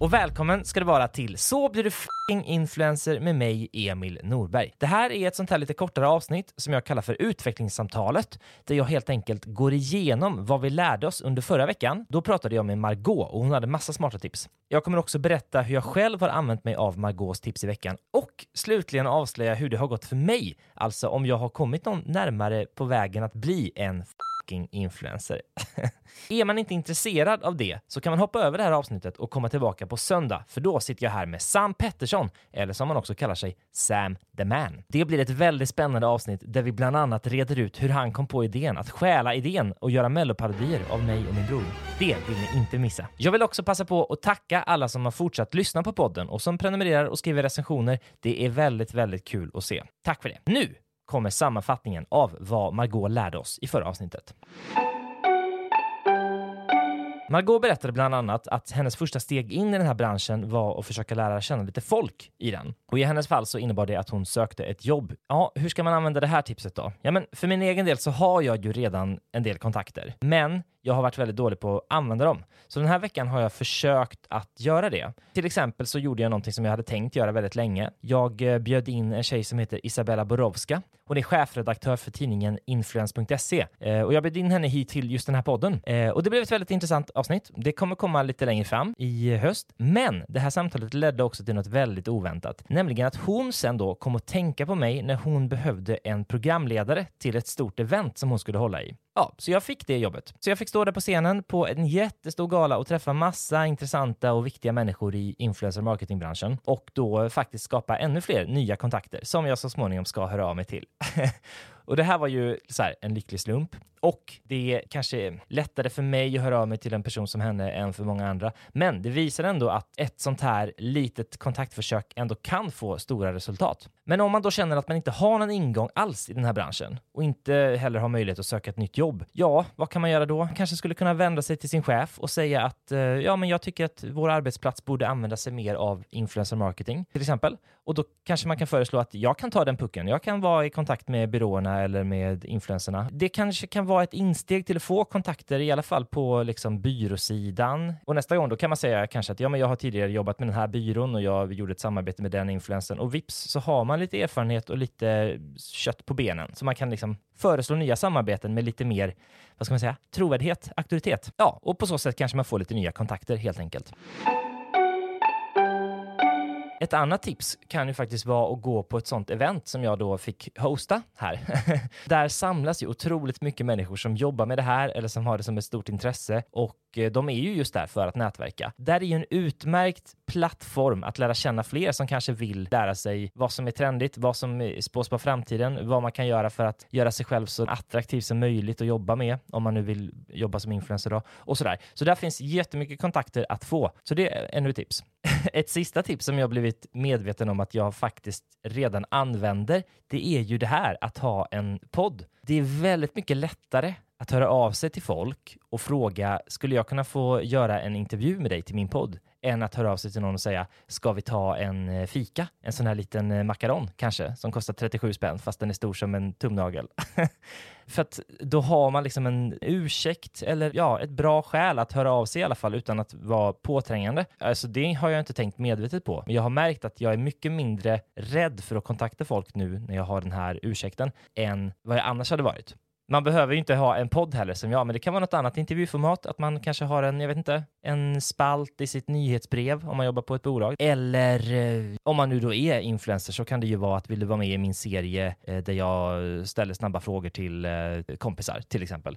Och välkommen ska det vara till Så blir du f***ing influencer med mig, Emil Norberg. Det här är ett sånt här lite kortare avsnitt som jag kallar för utvecklingssamtalet, där jag helt enkelt går igenom vad vi lärde oss under förra veckan. Då pratade jag med Margot och hon hade massa smarta tips. Jag kommer också berätta hur jag själv har använt mig av Margaux tips i veckan och slutligen avslöja hur det har gått för mig, alltså om jag har kommit någon närmare på vägen att bli en fucking influencer. är man inte intresserad av det så kan man hoppa över det här avsnittet och komma tillbaka på söndag, för då sitter jag här med Sam Pettersson, eller som han också kallar sig, Sam the Man. Det blir ett väldigt spännande avsnitt där vi bland annat reder ut hur han kom på idén att stjäla idén och göra melloparodier av mig och min bror. Det vill ni inte missa. Jag vill också passa på att tacka alla som har fortsatt lyssna på podden och som prenumererar och skriver recensioner. Det är väldigt, väldigt kul att se. Tack för det. Nu kommer sammanfattningen av vad Margot lärde oss i förra avsnittet. Margot berättade bland annat att hennes första steg in i den här branschen var att försöka lära känna lite folk i den. Och i hennes fall så innebar det att hon sökte ett jobb. Ja, hur ska man använda det här tipset då? Ja, men för min egen del så har jag ju redan en del kontakter, men jag har varit väldigt dålig på att använda dem. Så den här veckan har jag försökt att göra det. Till exempel så gjorde jag någonting som jag hade tänkt göra väldigt länge. Jag eh, bjöd in en tjej som heter Isabella Borowska. Hon är chefredaktör för tidningen Influence.se eh, och jag bjöd in henne hit till just den här podden. Eh, och det blev ett väldigt intressant avsnitt. Det kommer komma lite längre fram i höst, men det här samtalet ledde också till något väldigt oväntat, nämligen att hon sen då kom att tänka på mig när hon behövde en programledare till ett stort event som hon skulle hålla i. Ja, så jag fick det jobbet. Så jag fick stå där på scenen på en jättestor gala och träffa massa intressanta och viktiga människor i influencer marketingbranschen och då faktiskt skapa ännu fler nya kontakter som jag så småningom ska höra av mig till. och det här var ju så här, en lycklig slump och det är kanske lättare för mig att höra av mig till en person som henne än för många andra. Men det visar ändå att ett sånt här litet kontaktförsök ändå kan få stora resultat. Men om man då känner att man inte har någon ingång alls i den här branschen och inte heller har möjlighet att söka ett nytt jobb, ja, vad kan man göra då? Kanske skulle kunna vända sig till sin chef och säga att eh, ja, men jag tycker att vår arbetsplats borde använda sig mer av influencer marketing till exempel. Och då kanske man kan föreslå att jag kan ta den pucken. Jag kan vara i kontakt med byråerna eller med influencerna. Det kanske kan vara ett insteg till att få kontakter, i alla fall på liksom byråsidan. Och nästa gång då kan man säga kanske att ja, men jag har tidigare jobbat med den här byrån och jag gjorde ett samarbete med den influensen och vips så har man lite erfarenhet och lite kött på benen så man kan liksom föreslå nya samarbeten med lite mer, vad ska man säga, trovärdighet, auktoritet. Ja, och på så sätt kanske man får lite nya kontakter helt enkelt. Ett annat tips kan ju faktiskt vara att gå på ett sånt event som jag då fick hosta här. Där samlas ju otroligt mycket människor som jobbar med det här eller som har det som ett stort intresse och och eh, de är ju just där för att nätverka. Där är ju en utmärkt plattform att lära känna fler som kanske vill lära sig vad som är trendigt, vad som spås på framtiden, vad man kan göra för att göra sig själv så attraktiv som möjligt att jobba med om man nu vill jobba som influencer då och sådär. Så där finns jättemycket kontakter att få. Så det är ännu ett tips. Ett sista tips som jag blivit medveten om att jag faktiskt redan använder, det är ju det här att ha en podd. Det är väldigt mycket lättare att höra av sig till folk och fråga, skulle jag kunna få göra en intervju med dig till min podd? än att höra av sig till någon och säga, ska vi ta en eh, fika? En sån här liten eh, makaron kanske, som kostar 37 spänn fast den är stor som en tumnagel. För att då har man liksom en ursäkt eller ja, ett bra skäl att höra av sig i alla fall utan att vara påträngande. Alltså det har jag inte tänkt medvetet på. Men jag har märkt att jag är mycket mindre rädd för att kontakta folk nu när jag har den här ursäkten än vad jag annars hade varit. Man behöver ju inte ha en podd heller som jag, men det kan vara något annat intervjuformat, att man kanske har en, jag vet inte, en spalt i sitt nyhetsbrev om man jobbar på ett bolag. Eller eh, om man nu då är influencer så kan det ju vara att vill du vara med i min serie eh, där jag ställer snabba frågor till eh, kompisar till exempel.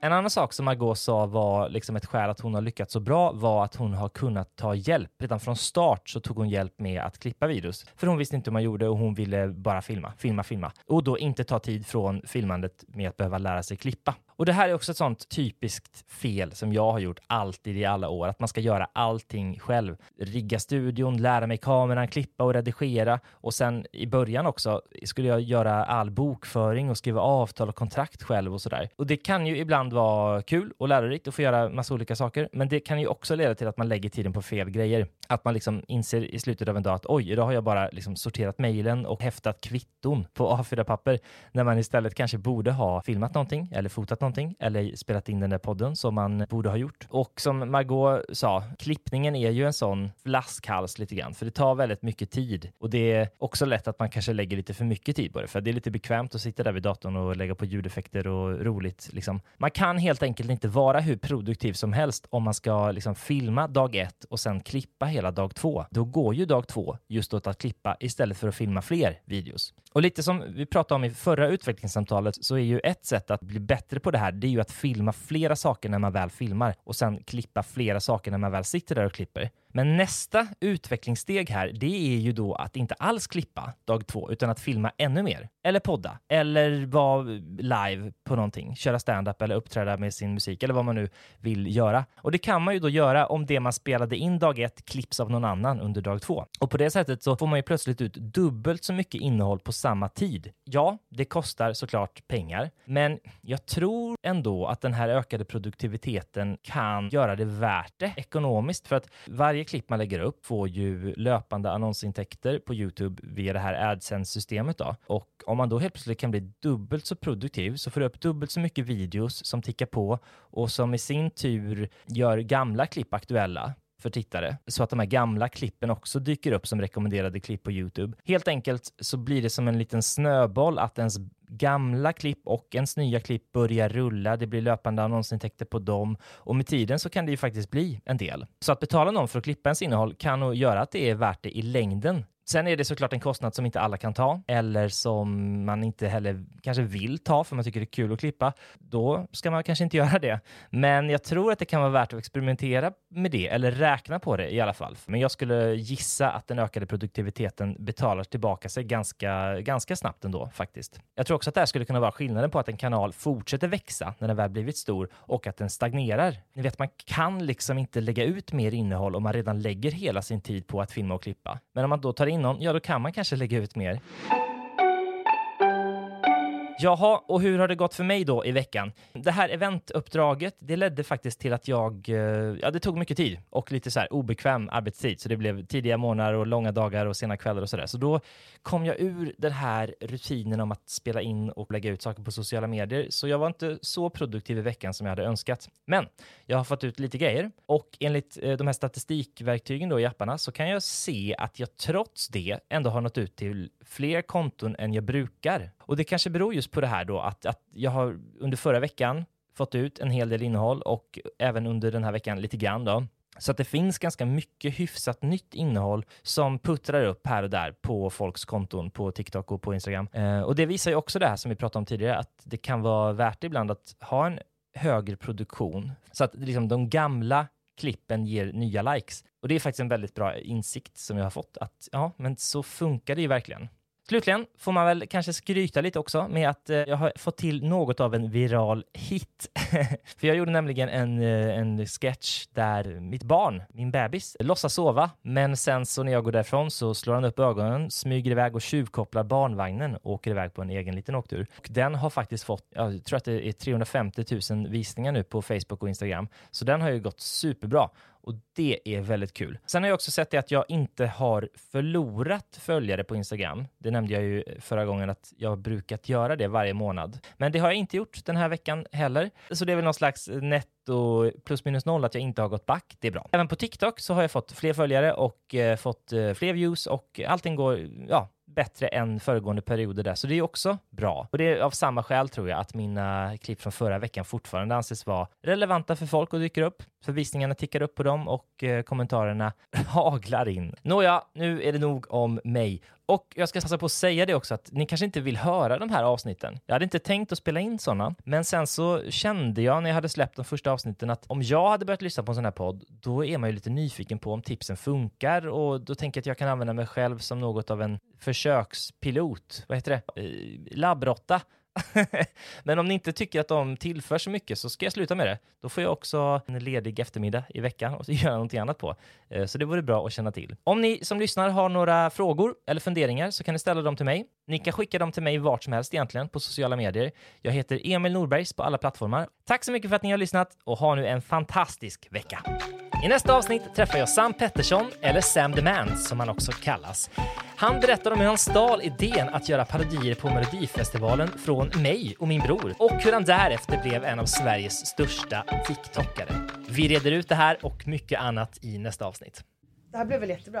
En annan sak som Margot sa var liksom ett skäl att hon har lyckats så bra var att hon har kunnat ta hjälp. Redan från start så tog hon hjälp med att klippa videos. För hon visste inte hur man gjorde och hon ville bara filma, filma, filma. Och då inte ta tid från filmandet med att behöva lära sig klippa. Och det här är också ett sånt typiskt fel som jag har gjort alltid i alla år, att man ska göra allting själv. Rigga studion, lära mig kameran, klippa och redigera och sen i början också skulle jag göra all bokföring och skriva avtal och kontrakt själv och sådär. Och det kan ju ibland vara kul och lärorikt att få göra massa olika saker, men det kan ju också leda till att man lägger tiden på fel grejer. Att man liksom inser i slutet av en dag att oj, idag har jag bara liksom sorterat mejlen och häftat kvitton på A4-papper när man istället kanske borde ha filmat någonting eller fotat någonting någonting eller spelat in den där podden som man borde ha gjort. Och som Margot sa, klippningen är ju en sån flaskhals lite grann, för det tar väldigt mycket tid och det är också lätt att man kanske lägger lite för mycket tid på det, för det är lite bekvämt att sitta där vid datorn och lägga på ljudeffekter och roligt. Liksom. Man kan helt enkelt inte vara hur produktiv som helst om man ska liksom filma dag ett och sen klippa hela dag två. Då går ju dag två just åt att klippa istället för att filma fler videos. Och lite som vi pratade om i förra utvecklingssamtalet så är ju ett sätt att bli bättre på det här, det är ju att filma flera saker när man väl filmar och sen klippa flera saker när man väl sitter där och klipper. Men nästa utvecklingssteg här, det är ju då att inte alls klippa dag två, utan att filma ännu mer. Eller podda, eller vara live på någonting, köra stand-up eller uppträda med sin musik, eller vad man nu vill göra. Och det kan man ju då göra om det man spelade in dag ett klipps av någon annan under dag två. Och på det sättet så får man ju plötsligt ut dubbelt så mycket innehåll på samma tid. Ja, det kostar såklart pengar, men jag tror ändå att den här ökade produktiviteten kan göra det värt det ekonomiskt för att varje klipp man lägger upp får ju löpande annonsintäkter på Youtube via det här AdSense-systemet då. Och om man då helt plötsligt kan bli dubbelt så produktiv så får du upp dubbelt så mycket videos som tickar på och som i sin tur gör gamla klipp aktuella för tittare så att de här gamla klippen också dyker upp som rekommenderade klipp på Youtube. Helt enkelt så blir det som en liten snöboll att ens gamla klipp och ens nya klipp börjar rulla. Det blir löpande annonsintäkter på dem och med tiden så kan det ju faktiskt bli en del. Så att betala någon för att klippa ens innehåll kan nog göra att det är värt det i längden. Sen är det såklart en kostnad som inte alla kan ta eller som man inte heller kanske vill ta för man tycker det är kul att klippa. Då ska man kanske inte göra det. Men jag tror att det kan vara värt att experimentera med det eller räkna på det i alla fall. Men jag skulle gissa att den ökade produktiviteten betalar tillbaka sig ganska, ganska snabbt ändå faktiskt. Jag tror också att det här skulle kunna vara skillnaden på att en kanal fortsätter växa när den väl blivit stor och att den stagnerar. Ni vet, man kan liksom inte lägga ut mer innehåll om man redan lägger hela sin tid på att filma och klippa. Men om man då tar in någon, ja då kan man kanske lägga ut mer. Jaha, och hur har det gått för mig då i veckan? Det här eventuppdraget, det ledde faktiskt till att jag, eh, ja det tog mycket tid och lite så här obekväm arbetstid, så det blev tidiga morgnar och långa dagar och sena kvällar och sådär. Så då kom jag ur den här rutinen om att spela in och lägga ut saker på sociala medier, så jag var inte så produktiv i veckan som jag hade önskat. Men jag har fått ut lite grejer och enligt eh, de här statistikverktygen då i apparna så kan jag se att jag trots det ändå har nått ut till fler konton än jag brukar. Och det kanske beror just på det här då att, att jag har under förra veckan fått ut en hel del innehåll och även under den här veckan lite grann då. Så att det finns ganska mycket hyfsat nytt innehåll som puttrar upp här och där på folks konton på TikTok och på Instagram. Eh, och det visar ju också det här som vi pratade om tidigare, att det kan vara värt ibland att ha en högre produktion så att liksom de gamla klippen ger nya likes. Och det är faktiskt en väldigt bra insikt som jag har fått att ja, men så funkar det ju verkligen. Slutligen får man väl kanske skryta lite också med att eh, jag har fått till något av en viral hit. För jag gjorde nämligen en, eh, en sketch där mitt barn, min bebis, låtsas sova, men sen så när jag går därifrån så slår han upp ögonen, smyger iväg och tjuvkopplar barnvagnen och åker iväg på en egen liten åktur. Och den har faktiskt fått, jag tror att det är 350 000 visningar nu på Facebook och Instagram, så den har ju gått superbra och det är väldigt kul. Sen har jag också sett det att jag inte har förlorat följare på Instagram. Det nämnde jag ju eh, förra gången att jag har brukat göra det varje månad. Men det har jag inte gjort den här veckan heller. Så det är väl någon slags netto plus minus noll att jag inte har gått back. Det är bra. Även på TikTok så har jag fått fler följare och eh, fått eh, fler views och allting går, ja, bättre än föregående perioder där, så det är också bra. Och det är av samma skäl tror jag att mina klipp från förra veckan fortfarande anses vara relevanta för folk och dyker upp. Förvisningarna tickar upp på dem och eh, kommentarerna haglar in. Nåja, nu är det nog om mig. Och jag ska passa på att säga det också att ni kanske inte vill höra de här avsnitten. Jag hade inte tänkt att spela in sådana, men sen så kände jag när jag hade släppt de första avsnitten att om jag hade börjat lyssna på en sån här podd, då är man ju lite nyfiken på om tipsen funkar och då tänker jag att jag kan använda mig själv som något av en försökspilot. Vad heter det? Eh, labbrotta Men om ni inte tycker att de tillför så mycket så ska jag sluta med det. Då får jag också en ledig eftermiddag i veckan och göra någonting annat på. Eh, så det vore bra att känna till. Om ni som lyssnar har några frågor eller funderingar så kan ni ställa dem till mig. Ni kan skicka dem till mig vart som helst egentligen på sociala medier. Jag heter Emil Norbergs på alla plattformar. Tack så mycket för att ni har lyssnat och ha nu en fantastisk vecka. I nästa avsnitt träffar jag Sam Pettersson, eller Sam the Man som han också kallas. Han berättar om hur han stal idén att göra parodier på Melodifestivalen från mig och min bror och hur han därefter blev en av Sveriges största TikTokare. Vi reder ut det här och mycket annat i nästa avsnitt. Det här blev väl jättebra.